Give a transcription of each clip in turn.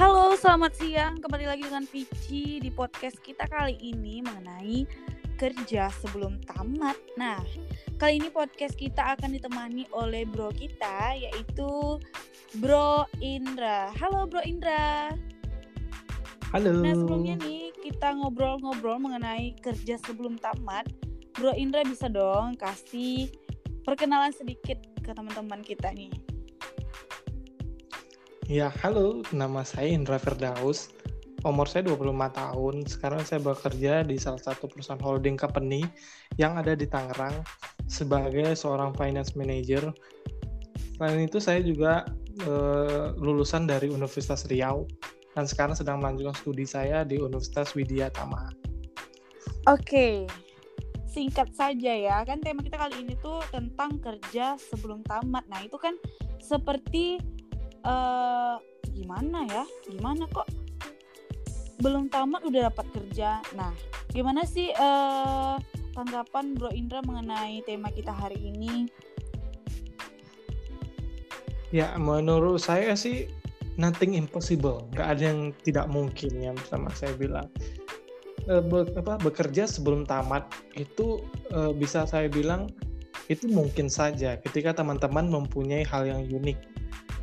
Halo, selamat siang. Kembali lagi dengan Vici di podcast kita kali ini mengenai kerja sebelum tamat. Nah, kali ini podcast kita akan ditemani oleh bro kita yaitu Bro Indra. Halo Bro Indra. Halo. Nah, sebelumnya nih kita ngobrol-ngobrol mengenai kerja sebelum tamat. Bro Indra bisa dong kasih perkenalan sedikit ke teman-teman kita nih. Ya, halo. Nama saya Indra Firdaus. Umur saya 25 tahun. Sekarang saya bekerja di salah satu perusahaan holding company yang ada di Tangerang sebagai seorang finance manager. Selain itu, saya juga eh, lulusan dari Universitas Riau dan sekarang sedang melanjutkan studi saya di Universitas Widya Tama. Oke, singkat saja ya. Kan tema kita kali ini tuh tentang kerja sebelum tamat. Nah, itu kan seperti uh, gimana ya? Gimana kok belum tamat udah dapat kerja? Nah, gimana sih uh, tanggapan Bro Indra mengenai tema kita hari ini? Ya, menurut saya sih nothing impossible. Gak ada yang tidak mungkin yang sama saya bilang. E, be, apa, bekerja sebelum tamat itu e, bisa saya bilang itu mungkin saja ketika teman-teman mempunyai hal yang unik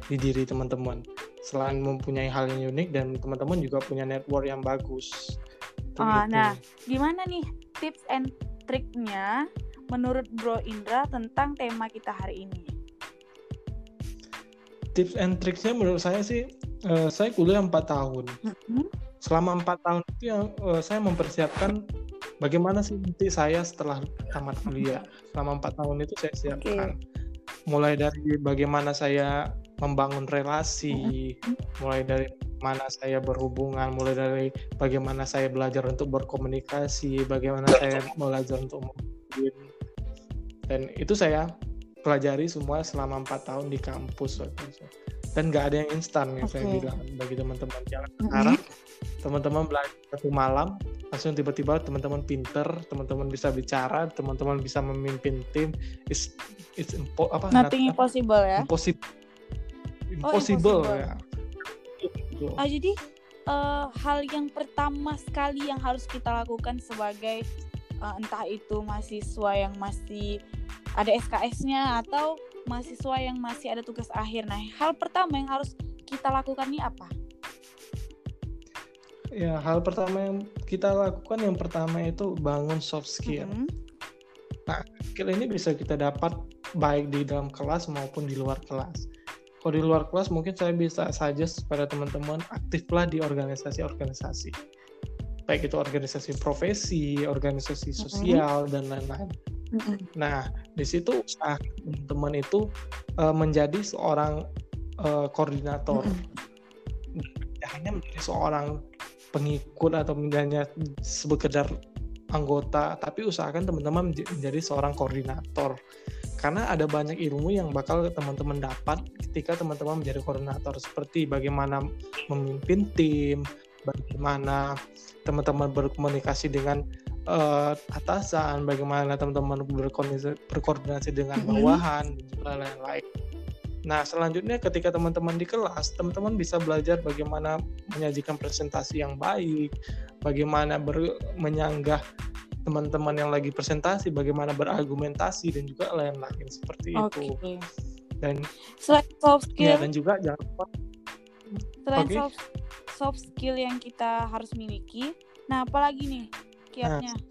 di diri teman-teman. Selain mempunyai hal yang unik dan teman-teman juga punya network yang bagus. Oh, nah, gimana nih tips and triknya menurut Bro Indra tentang tema kita hari ini? Tips and triknya menurut saya sih, uh, saya kuliah 4 tahun. Mm-hmm. Selama 4 tahun itu yang uh, saya mempersiapkan bagaimana sih nanti saya setelah tamat kuliah. Selama 4 tahun itu saya siapkan. Okay. Mulai dari bagaimana saya membangun relasi, mulai dari mana saya berhubungan, mulai dari bagaimana saya belajar untuk berkomunikasi, bagaimana saya belajar untuk memimpin, dan itu saya pelajari semua selama empat tahun di kampus Dan nggak ada yang instan yang okay. saya bilang bagi teman-teman jangan sekarang mm-hmm. teman-teman belajar satu malam langsung tiba-tiba teman-teman pinter, teman-teman bisa bicara, teman-teman bisa memimpin tim. It's it's impo apa? Nothing impossible ya. Impossible impossible, oh, impossible. ya. Ah, jadi uh, hal yang pertama sekali yang harus kita lakukan sebagai uh, entah itu mahasiswa yang masih ada SKS-nya atau mahasiswa yang masih ada tugas akhir. Nah, hal pertama yang harus kita lakukan ini apa? Ya, hal pertama yang kita lakukan yang pertama itu bangun soft skill. Mm -hmm. Nah, skill ini bisa kita dapat baik di dalam kelas maupun di luar kelas kalau di luar kelas mungkin saya bisa saja pada teman-teman aktiflah di organisasi-organisasi baik itu organisasi profesi, organisasi sosial mm -hmm. dan lain-lain. Mm -hmm. Nah di situ usaha teman-teman itu uh, menjadi seorang uh, koordinator, mm -hmm. hanya menjadi seorang pengikut atau menjadi sekedar anggota, tapi usahakan teman-teman menjadi seorang koordinator karena ada banyak ilmu yang bakal teman-teman dapat ketika teman-teman menjadi koordinator seperti bagaimana memimpin tim, bagaimana teman-teman berkomunikasi dengan uh, atasan, bagaimana teman-teman berkoordinasi, dengan bawahan mm-hmm. dan lain-lain. Nah, selanjutnya ketika teman-teman di kelas, teman-teman bisa belajar bagaimana menyajikan presentasi yang baik, bagaimana ber, menyanggah teman-teman yang lagi presentasi bagaimana berargumentasi dan juga lain-lain seperti okay. itu dan selain soft skill ya, dan juga jangan lupa selain okay. soft, soft skill yang kita harus miliki nah apalagi nih kiatnya nah,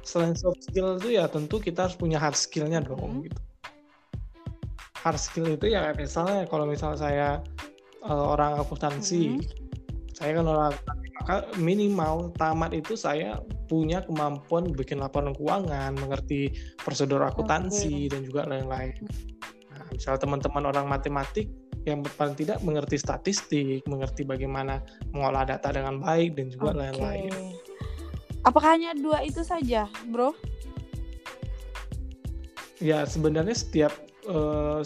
selain soft skill itu ya tentu kita harus punya hard skillnya dong hmm. gitu hard skill itu ya misalnya kalau misalnya saya uh, orang akuntansi hmm. saya kan orang maka minimal tamat itu saya punya kemampuan bikin laporan keuangan, mengerti prosedur akuntansi okay. dan juga lain-lain. Nah, misal teman-teman orang matematik yang paling tidak mengerti statistik, mengerti bagaimana mengolah data dengan baik dan juga lain-lain. Okay. Apakah hanya dua itu saja, bro? Ya sebenarnya setiap uh,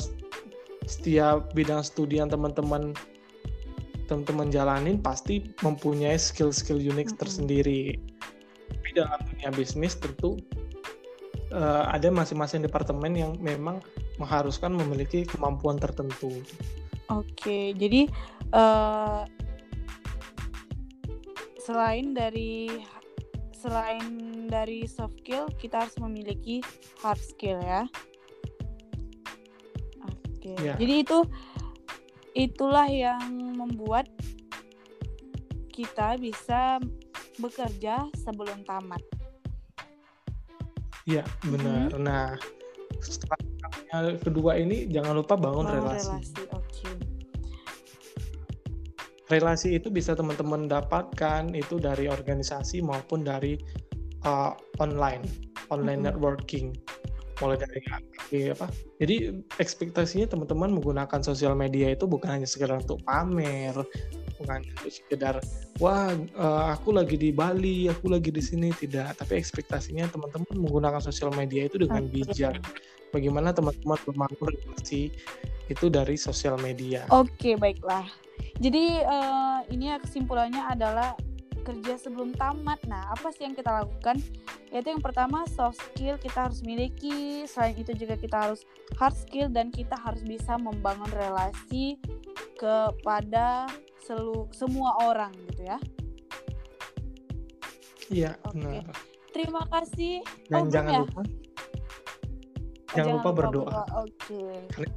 setiap bidang studi yang teman-teman teman-teman jalanin pasti mempunyai skill-skill unik mm -hmm. tersendiri dalam dunia bisnis tentu uh, ada masing-masing departemen yang memang mengharuskan memiliki kemampuan tertentu. Oke, jadi uh, selain dari selain dari soft skill kita harus memiliki hard skill ya oke. Ya. jadi itu itulah yang membuat kita bisa bekerja sebelum tamat Iya, benar. Mhm. Nah, setelah kedua ini jangan lupa bangun, Bangun relasi. relasi oke Relasi itu bisa teman-teman dapatkan itu dari organisasi maupun dari uh, online, online Mhm. networking. Mulai dari apa? Jadi ekspektasinya teman-teman menggunakan sosial media itu bukan hanya sekedar untuk pamer, bukan sekedar wah eh, aku lagi di Bali, aku lagi di sini tidak, tapi ekspektasinya teman-teman menggunakan sosial media itu dengan bijak. Bagaimana teman-teman membangun relasi itu dari sosial media. Oke, baiklah. Jadi eh, ini ya kesimpulannya adalah kerja sebelum tamat. Nah, apa sih yang kita lakukan? Yaitu yang pertama soft skill kita harus miliki. Selain itu juga kita harus hard skill dan kita harus bisa membangun relasi kepada selu semua orang gitu ya. Iya, Oke. benar. Terima kasih. Dan Oh, jangan ya? lupa Oh, jangan lupa berdoa. Oke. Karena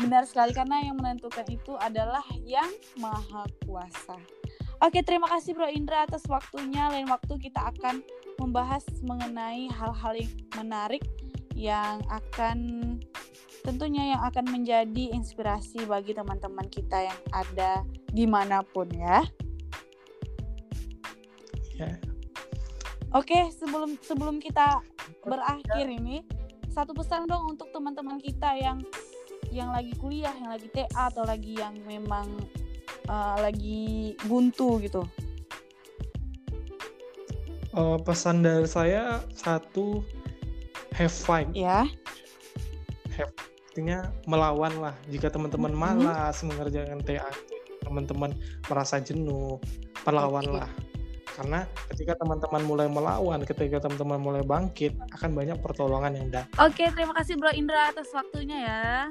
Benar sekali karena yang menentukan itu adalah yang maha kuasa. Oke, terima kasih Bro Indra atas waktunya. Lain waktu kita akan membahas mengenai hal-hal yang menarik yang akan tentunya yang akan menjadi inspirasi bagi teman-teman kita yang ada di mana pun ya. ya, Oke, sebelum sebelum kita berakhir ini, satu pesan dong untuk teman-teman kita yang yang lagi kuliah, yang lagi TA atau lagi yang memang uh, lagi buntu gitu. eh, pesan dari saya satu have fight. Ya. Artinya melawan lah. Jika teman-teman malas mengerjakan TA teman-teman merasa jenuh melawanlah karena ketika teman-teman mulai melawan ketika teman-teman mulai bangkit akan banyak pertolongan yang datang. Oke, terima kasih Bro Indra atas waktunya ya.